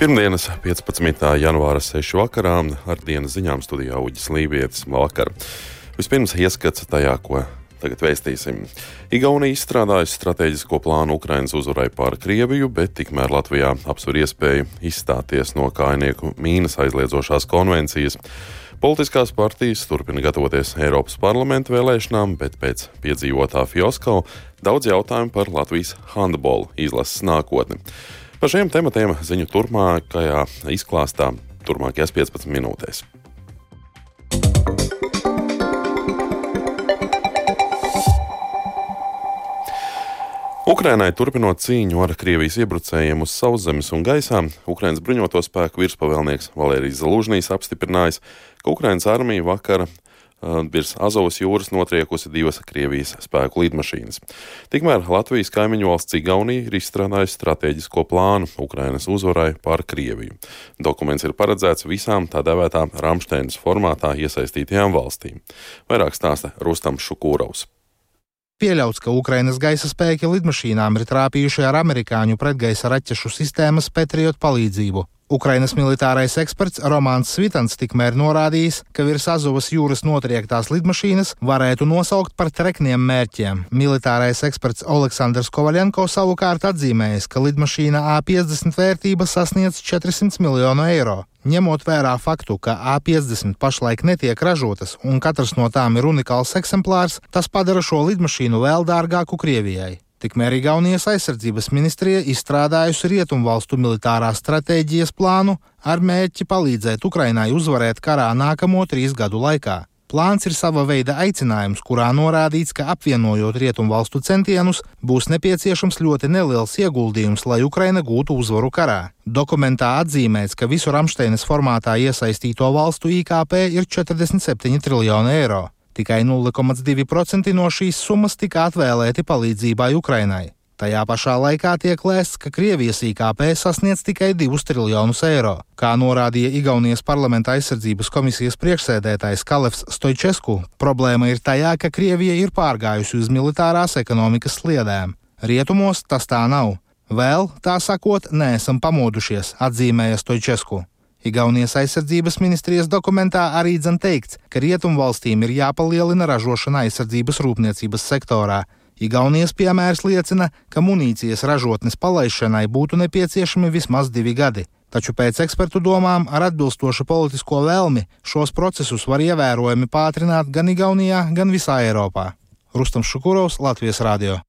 Pirmdienas, 15. janvāra 6. vakarā ar dienas ziņām studijā Uģis Lībijams vakar. Vispirms ieskats tajā, ko tagad vēstīsim. Igaunija izstrādājusi strateģisko plānu Ukrainas uzvarai pār Krieviju, bet tikmēr Latvijā apsver iespēju izstāties no kājnieku mīnas aizliedzošās konvencijas. Politiskās partijas turpina gatavoties Eiropas parlamenta vēlēšanām, bet pēc piedzīvotā fiasko daudz jautājumu par Latvijas handbolu izlases nākotni. Par šiem tematiem ziņu turpmākajā izklāstā turpmākajās 15 minūtēs. Ukrainai turpinot cīņu ar Krievijas iebrucējiem uz sauszemes un gaisā, Ukrainas bruņoto spēku virspavēlnieks Valērijas Zelūžņīs apstiprinājis, ka Ukrainas armija vakar virs Azovas jūras notriekusi divas Krievijas spēku lidmašīnas. Tikmēr Latvijas kaimiņu valsts Igaunija ir izstrādājusi strateģisko plānu Ukrainas uzvarai pār Krieviju. Dokuments ir paredzēts visām tā dēvētām Ramšteinas formātā iesaistītajām valstīm. Vairāk stāsta Rustams Šukūraus. Pieļauts, ka Ukrainas gaisa spēki lidmašīnām ir trāpījuši ar amerikāņu pretgaisa raķešu sistēmas Patriot palīdzību. Ukrainas militārais eksperts Romāns Svitans tikmēr norādījis, ka virs Azovas jūras notriektās lidmašīnas varētu nosaukt par trekniem mērķiem. Militārais eksperts Aleksandrs Kovaļenko savukārt atzīmējis, ka lidmašīna A50 vērtība sasniedz 400 miljonu eiro. Ņemot vērā faktu, ka A50 pašlaik netiek ražotas un katrs no tām ir unikāls eksemplārs, tas padara šo lidmašīnu vēl dārgāku Krievijai. Tikmēr Igaunijas aizsardzības ministrija izstrādājusi Rietumvalstu militārās stratēģijas plānu ar mērķi palīdzēt Ukrainai uzvarēt karā nākamo trīs gadu laikā. Plāns ir sava veida aicinājums, kurā norādīts, ka apvienojot Rietumvalstu centienus, būs nepieciešams ļoti neliels ieguldījums, lai Ukraina gūtu uzvaru karā. Dokumentā atzīmēts, ka visu Ramšteinas formātā iesaistīto valstu IKP ir 47 triljoni eiro. Tikai 0,2% no šīs summas tika atvēlēti palīdzībai Ukrainai. Tajā pašā laikā tiek lēsts, ka Krievijas IKP sasniedz tikai 2 triljonus eiro. Kā norādīja Igaunijas parlamenta aizsardzības komisijas priekšsēdētājs Kalevs Stoičesku, problēma ir tajā, ka Krievija ir pārgājusi uz militārās ekonomikas sliedēm. Rietumos tas tā nav. Vēl, tā sakot, neesam pamodušies, atzīmēja Stoičesku. Igaunijas aizsardzības ministrijas dokumentā arī dzen teikts, ka rietumvalstīm ir jāpalielina ražošana aizsardzības rūpniecības sektorā. Igaunijas piemērs liecina, ka munīcijas ražotnes palaišanai būtu nepieciešami vismaz divi gadi. Taču pēc ekspertu domām ar atbilstošu politisko vēlmi šos procesus var ievērojami pātrināt gan Igaunijā, gan visā Eiropā. Rustam Šukurovs, Latvijas Rādio.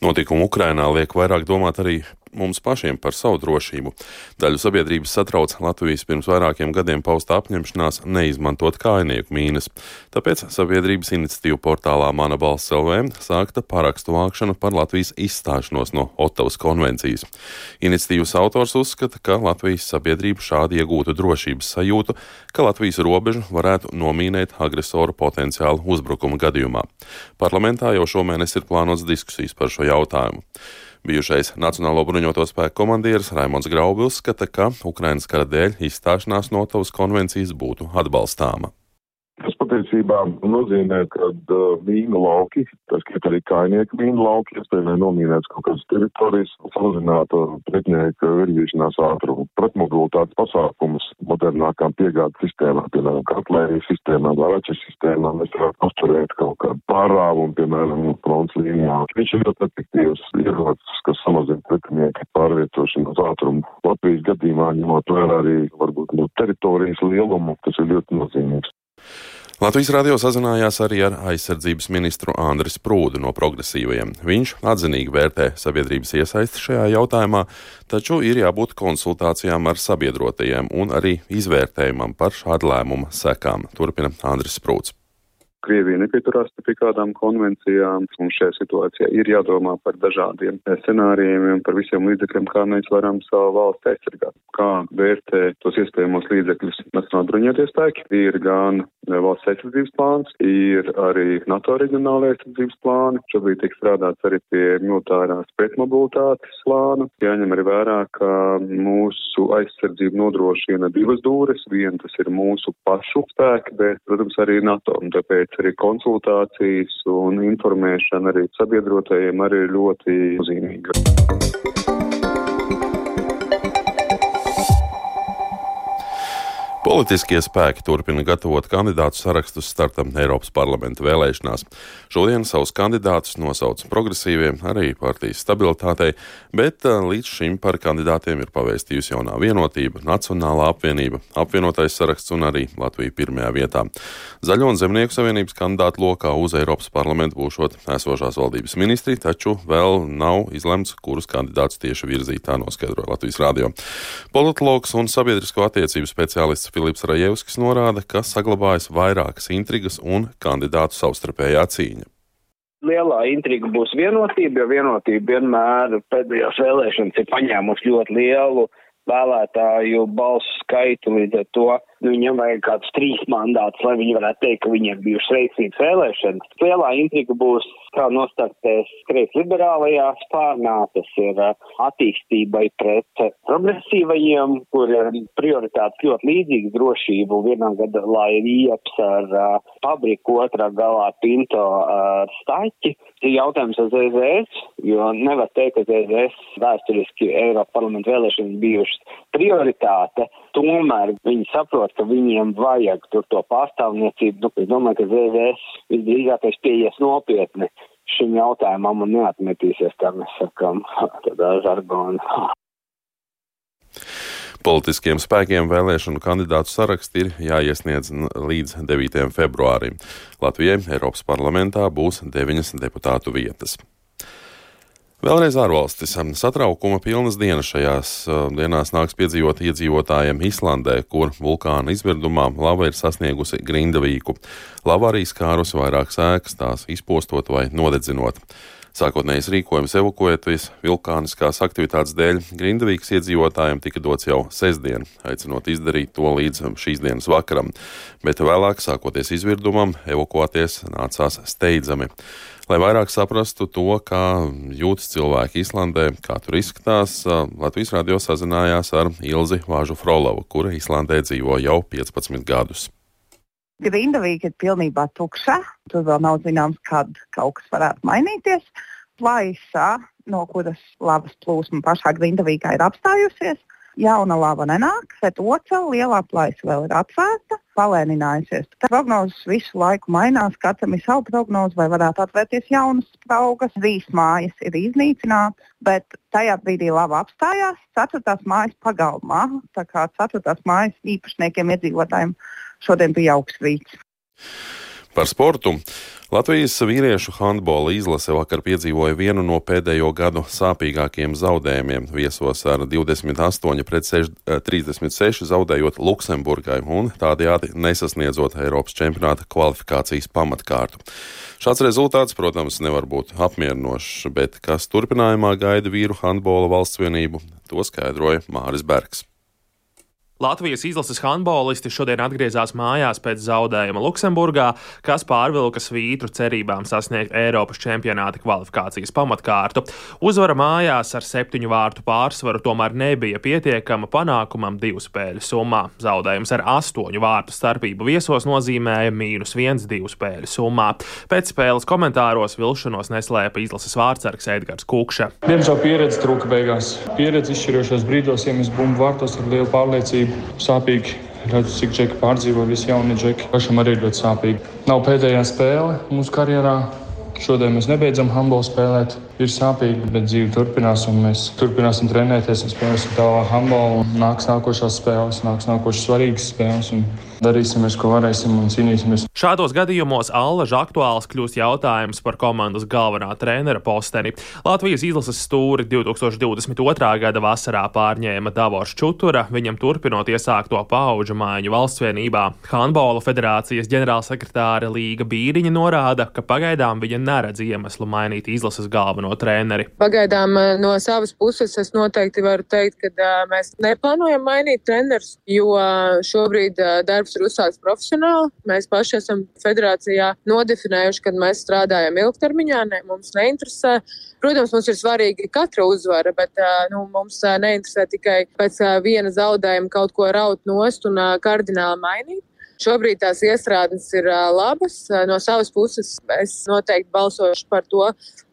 Notikumi Ukrainā liek vairāk domāt arī mums pašiem par savu drošību. Daļu sabiedrības satrauc Latvijas pirms vairākiem gadiem pausta apņemšanās neizmantot kājnieku mīnas. Tāpēc sabiedrības iniciatīva portālā Mana balss LV sākta parakstu vākšana par Latvijas izstāšanos no Otavas konvencijas. Iniciatīvas autors uzskata, ka Latvijas sabiedrība šādi iegūtu drošības sajūtu, ka Latvijas robežu varētu nomīnēt agresoru potenciālu uzbrukuma gadījumā. Parlamentā jau šomēnes ir plānots diskusijas par šo jautājumu. Bijušais Nacionālo bruņoto spēku komandieris Raimons Graubi uzskata, ka Ukrainas kara dēļ izstāšanās no Tavas konvencijas būtu atbalstāma. Tas patiesībā nozīmē, ka uh, vīna lauki, tas ir arī kainieku vīna lauki, iespējamai nomīnēts kaut kādas teritorijas, samazinātu pretinieka virzīšanās ātrumu, pretmobilitātes pasākumus modernākām piegādes sistēmām, piemēram, katlērijas sistēmām, laraču sistēmām, mēs varētu uzturēt kaut kādu pārāvumu, piemēram, fronts līnijā. Viņš ir ļoti efektīvs ierocis, kas samazina pretinieka pārvietošanos ātrumu. Latvijas gadījumā ņemot vērā arī varbūt no teritorijas lielumu, tas ir ļoti nozīmīgs. Latvijas radio sazinājās arī ar aizsardzības ministru Andris Prūdu no progresīvajiem. Viņš atzinīgi vērtē sabiedrības iesaisti šajā jautājumā, taču ir jābūt konsultācijām ar sabiedrotajiem un arī izvērtējumam par šādu lēmumu sekām, turpina Andris Prūds. Krievija nepieturās pie kādām konvencijām, un šajā situācijā ir jādomā par dažādiem scenārijiem un par visiem līdzekļiem, kā mēs varam savu valsti aizsargāt. Kā vērtē tos iespējamos līdzekļus Nacionāla bruņotie spēki, ir gan valsts aizsardzības plāns, ir arī NATO reģionālajā aizsardzības plāni. Šobrīd tiek strādāts arī pie militārās pretmobilitātes plāna. Jāņem arī vērā, ka mūsu aizsardzību nodrošina divas dūres. Viena tas ir mūsu pašu spēki, bet, protams, arī NATO. Un tāpēc tāpēc arī konsultācijas un informēšana arī sabiedrotajiem arī ir ļoti nozīmīga. Politiskie spēki turpina gatavot kandidātu sarakstus startam Eiropas parlamenta vēlēšanās. Šodien savus kandidātus nosauc progresīvie, arī partijas stabilitātei, bet eh, līdz šim par kandidātiem ir pavēstījusi jaunā vienotība, Nacionālā apvienība, apvienotais saraksts un arī Latvija pirmajā vietā. Zaļo un Zemnieku savienības kandidātu lokā uz Eiropas parlamentu būšot esošās valdības ministri, taču vēl nav izlemts, kurus kandidātus tieši virzīt, tā noskaidroja Latvijas rādio. Politologs un sabiedrisko attiecību speciālists Filips Rajevskis norāda, ka saglabājas vairākas intrigas un kandidātu savstarpējā cīņa. Lielā intriga būs vienotība, jo vienotība vienmēr pēdējās vēlēšanas ir paņēmusi ļoti lielu vēlētāju balsu skaitu līdz ar to viņam vajag kādus trīs mandātus, lai viņi varētu teikt, ka viņiem bijušas veiksmīgas vēlēšanas. Lielā intriga būs, kā nostartēs kreis liberālajā spārnā, tas ir uh, attīstībai pret progresīvajiem, kur prioritātes ļoti līdzīgas drošību. Vienā gadalā ir ieps ar uh, fabriku, otrā galā pinto ar staķi. Ir jautājums ar ZZS, jo nevar teikt, ka ZZS vēsturiski Eiropa parlamenta vēlēšanas bijušas prioritāte. Tomēr viņi saprot, ka viņiem vajag tur to pārstāvniecību. Nu, es domāju, ka ZVS visdrīzākais pieies nopietni šim jautājumam un neatmetīsies, kā mēs sakām, tādā žargonā. Politiskiem spēkiem vēlēšanu kandidātu saraksti ir jāiesniedz līdz 9. februārim. Latvijai Eiropas parlamentā būs deviņas deputātu vietas. Vēlreiz ārvalstis. Satraukuma pilnas dienas šajās dienās nāks piedzīvot iedzīvotājiem Islandē, kur vulkāna izvirdumā lava ir sasniegusi grindavīku. Lava arī skārusi vairākas ēkas, tās izpostot vai nodedzinot. Sākotnējais rīkojums evakuēties vulkāniskās aktivitātes dēļ Grindavīgas iedzīvotājiem tika dots jau sestdien, aicinot izdarīt to līdz šīs dienas vakaram, bet vēlāk, sākoties izvirdumam, evakuēties nācās steidzami. Lai vairāk saprastu to, kā jūtas cilvēki Islandē, kā tur izskatās, Latvijas radio sazinājās ar Ilzi Vāžu Frolovu, kura Islandē dzīvo jau 15 gadus. Grindavīga ir pilnībā tukša. Tur vēl nav zināms, kad kaut kas varētu mainīties. Plaisa, no kuras lavas plūsma pašā Grindavīgā ir apstājusies, jauna lava nenāk, bet otra lielā plaisa vēl ir atvērta, palēninājusies. Prognozes visu laiku mainās, katram ir sava prognoze, vai varētu atvērties jaunas spraugas. Trīs mājas ir iznīcinātas, bet tajā brīdī lava apstājās. Ceturtās mājas pagalmā, tā kā ceturtās mājas īpašniekiem, iedzīvotājiem šodien bija augsts rīts. Par sportu. Latvijas vīriešu handbola izlase vakar piedzīvoja vienu no pēdējo gadu sāpīgākajiem zaudējumiem. Viesos ar 28 pret 6, 36 eh, zaudējot Luksemburgai un tādējādi nesasniedzot Eiropas čempionāta kvalifikācijas pamatkārtu. Šāds rezultāts, protams, nevar būt apmierinošs, bet kas turpinājumā gaida vīru handbola valsts vienību, to skaidroja Māris Bergs. Latvijas izlases handbolisti šodien atgriezās mājās pēc zaudējuma Luksemburgā, kas pārvilka svītru cerībām sasniegt Eiropas čempionāta kvalifikācijas pamatkārtu. Uzvara mājās ar septiņu vārtu pārsvaru tomēr nebija pietiekama panākumam divu spēļu summā. Zaudējums ar astoņu vārtu starpību viesos nozīmēja mīnus viens divu spēļu summā. Pēc spēles komentāros vilšanos neslēpa izlases vārdsargs Edgars Kukša. Diemžēl pieredze trūka beigās. Pieredze izšķirošos brīdos, ja mēs bumbu vārtos ar lielu pārliecību sāpīgi. Redzu, cik džeki pārdzīvo, visi jaunie džeki. Pašam arī ļoti sāpīgi. Nav pēdējā spēle mūsu karjerā. Šodien mēs nebeidzam handbolu spēlēt. Ir sāpīgi, bet dzīve turpinās, un mēs turpināsim trenēties un spēlēsim tālāk handbolu. Nāks nākošās spēles, nāks nākošas svarīgas spēles. Un darīsim, ko varēsim un cīnīsimies. Šādos gadījumos allaža aktuāls kļūst jautājums par komandas galvenā trenera posteni. Latvijas izlases stūri 2022. gada vasarā pārņēma Davors Čutura, viņam turpinot iesākto pauģu maiņu valsts vienībā. Handbola federācijas ģenerālsekretāra Līga Bīriņa norāda, ka pagaidām viņa neredz iemeslu mainīt izlases galveno treneri. Pagaidām eh, no savas puses es noteikti varu teikt, ka uh, mēs neplānojam mainīt trenerus, jo uh, šobrīd darbs ir uzsākts profesionāli. Mēs paši esam federācijā nodefinējuši, ka mēs strādājam ilgtermiņā, ne, mums neinteresē. Protams, mums ir svarīga katra uzvara, bet nu, mums neinteresē tikai pēc viena zaudējuma kaut ko raut nost un kardināli mainīt. Šobrīd tās iestrādes ir labas. No savas puses es noteikti balsošu par to,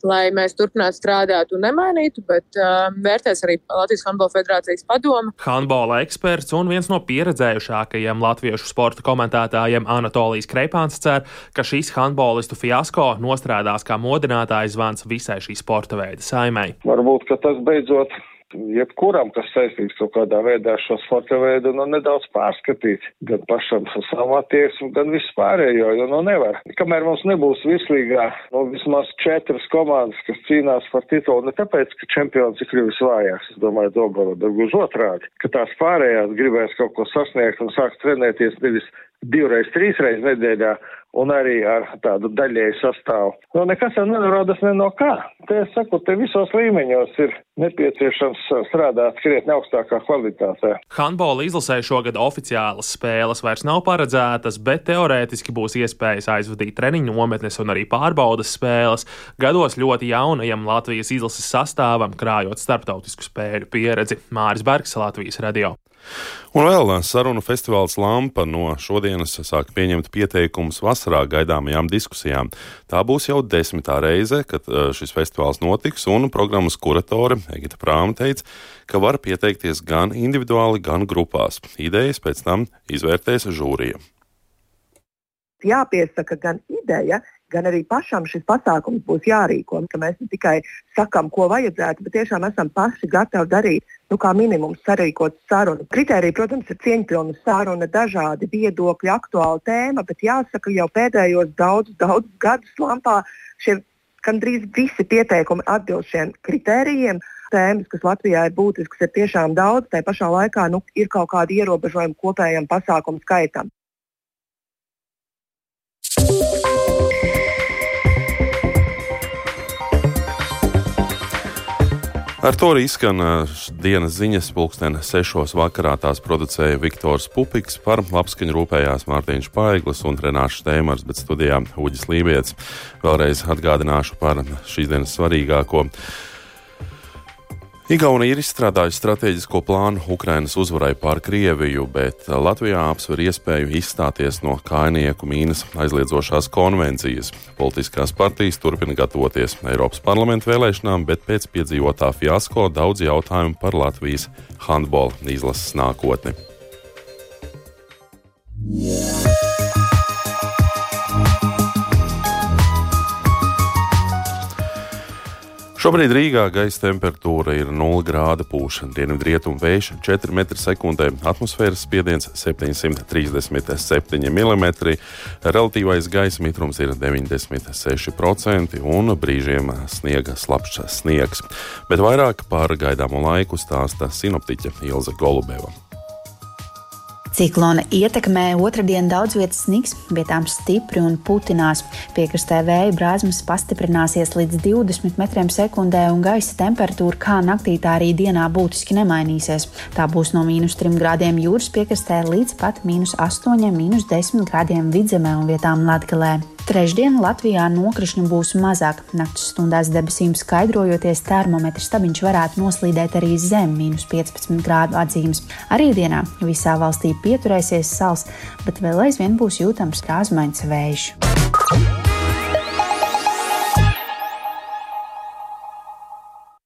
lai mēs turpinātu strādāt un nemainītu, bet vērtēs arī Latvijas Handbola federācijas padoma. Handbola eksperts un viens no pieredzējušākajiem latviešu sporta komentētājiem Anatolijas Kreipāns cer, ka šis handbolistu fiasko nostrādās kā modinātājs zvans visai šī sporta veida saimai. Varbūt, ka tas beidzot jebkuram, kas saistīts kaut kādā veidā ar šo sporta veidu, nu nedaudz pārskatīt gan pašam savu attieksmi, gan vispārējo, jo nu nevar. Kamēr mums nebūs vislīgā, nu vismaz četras komandas, kas cīnās par titulu, ne tāpēc, ka čempions ir kļuvis vājāks, es domāju, Dobara, bet gluži otrādi, ka tās pārējās gribēs kaut ko sasniegt un sāks trenēties nevis divreiz, trīsreiz nedēļā un arī ar tādu daļēju sastāvu. Nu, nekas jau nenorādas ne no kā. Te es saku, te visos līmeņos ir nepieciešams strādāt krietni augstākā kvalitātē. Handbola izlasē šogad oficiālas spēles vairs nav paredzētas, bet teorētiski būs iespējas aizvadīt treniņu nometnes un arī pārbaudas spēles. Gados ļoti jaunajam Latvijas izlases sastāvam krājot starptautisku spēļu pieredzi Māris Bergs, Latvijas radio. Un vēl sarunu festivāls Lampa no šodienas sāk pieņemt pieteikumus vasarā gaidāmajām diskusijām. Tā būs jau desmitā reize, kad eh, šis festivāls notiks, un programmas kuratore Egita Prāma teica, ka var pieteikties gan individuāli, gan grupās. Idejas pēc tam izvērtēs žūrija. Jāpiesaka gan ideja, gan arī pašam šis pasākums būs jārīko. Mēs ne tikai sakām, ko vajadzētu, bet tiešām esam paši gatavi darīt nu, kā minimums sarīkot sarunu. Kritērija, protams, ir cieņpilna saruna, dažādi viedokļi, aktuāla tēma, bet jāsaka, jau pēdējos daudzus, daudzus gadus lampā šie gandrīz visi pieteikumi atbilst šiem kritērijiem. Tēmas, kas Latvijā ir būtiskas, ir tiešām daudz. Tā pašā laikā nu, ir kaut kādi ierobežojumi kopējam pasākumu skaitam. Ar to arī skan dienas ziņas. Pulksten sešos vakarā tās producēja Viktors Pupiks, par labskaņu rūpējās Mārtiņš Paiglis un Renāšs Tēmars, bet studijā Uģis Lībijams. Vēlreiz atgādināšu par šīs dienas svarīgāko. Igaunija ir izstrādājusi strateģisko plānu Ukrainas uzvarai pār Krieviju, bet Latvijā apsver iespēju izstāties no kainieku mīnas aizliedzošās konvencijas. Politiskās partijas turpina gatavoties Eiropas parlamentu vēlēšanām, bet pēc piedzīvotā fiasko daudz jautājumu par Latvijas handbola izlases nākotni. Yeah. Šobrīd Rīgā gaisa temperatūra ir 0 grāda pūša, dienvidrietumu vējš 4 m2, atmosfēras spiediens 737 mm, relatīvais gaisa mitrums ir 96% un brīžiem sniega slapjš sniegs. Bet vairāk par gaidāmo laiku stāsta sinoptiķe Ilze Golubeva. Ciklona ietekmē otrdien daudz vietas sniks, vietām stipri un putinās. Piekrastē vēja brāzmas pastiprināsies līdz 20 metriem sekundē, un gaisa temperatūra kā naktī, tā arī dienā būtiski nemainīsies. Tā būs no mīnus 3 grādiem jūras piekrastē līdz pat mīnus 8, mīnus 10 grādiem vidzemē un vietām Latgalē. Trešdien Latvijā nokrišņu būs mazāk. Naktas stundās debesīm skaidrojoties, termometra stabiņš varētu noslīdēt arī zem minus 15 grādu atzīmes. Arī dienā visā valstī pieturēsies sals, bet vēl aizvien būs jūtams krāsmaiņas vējš.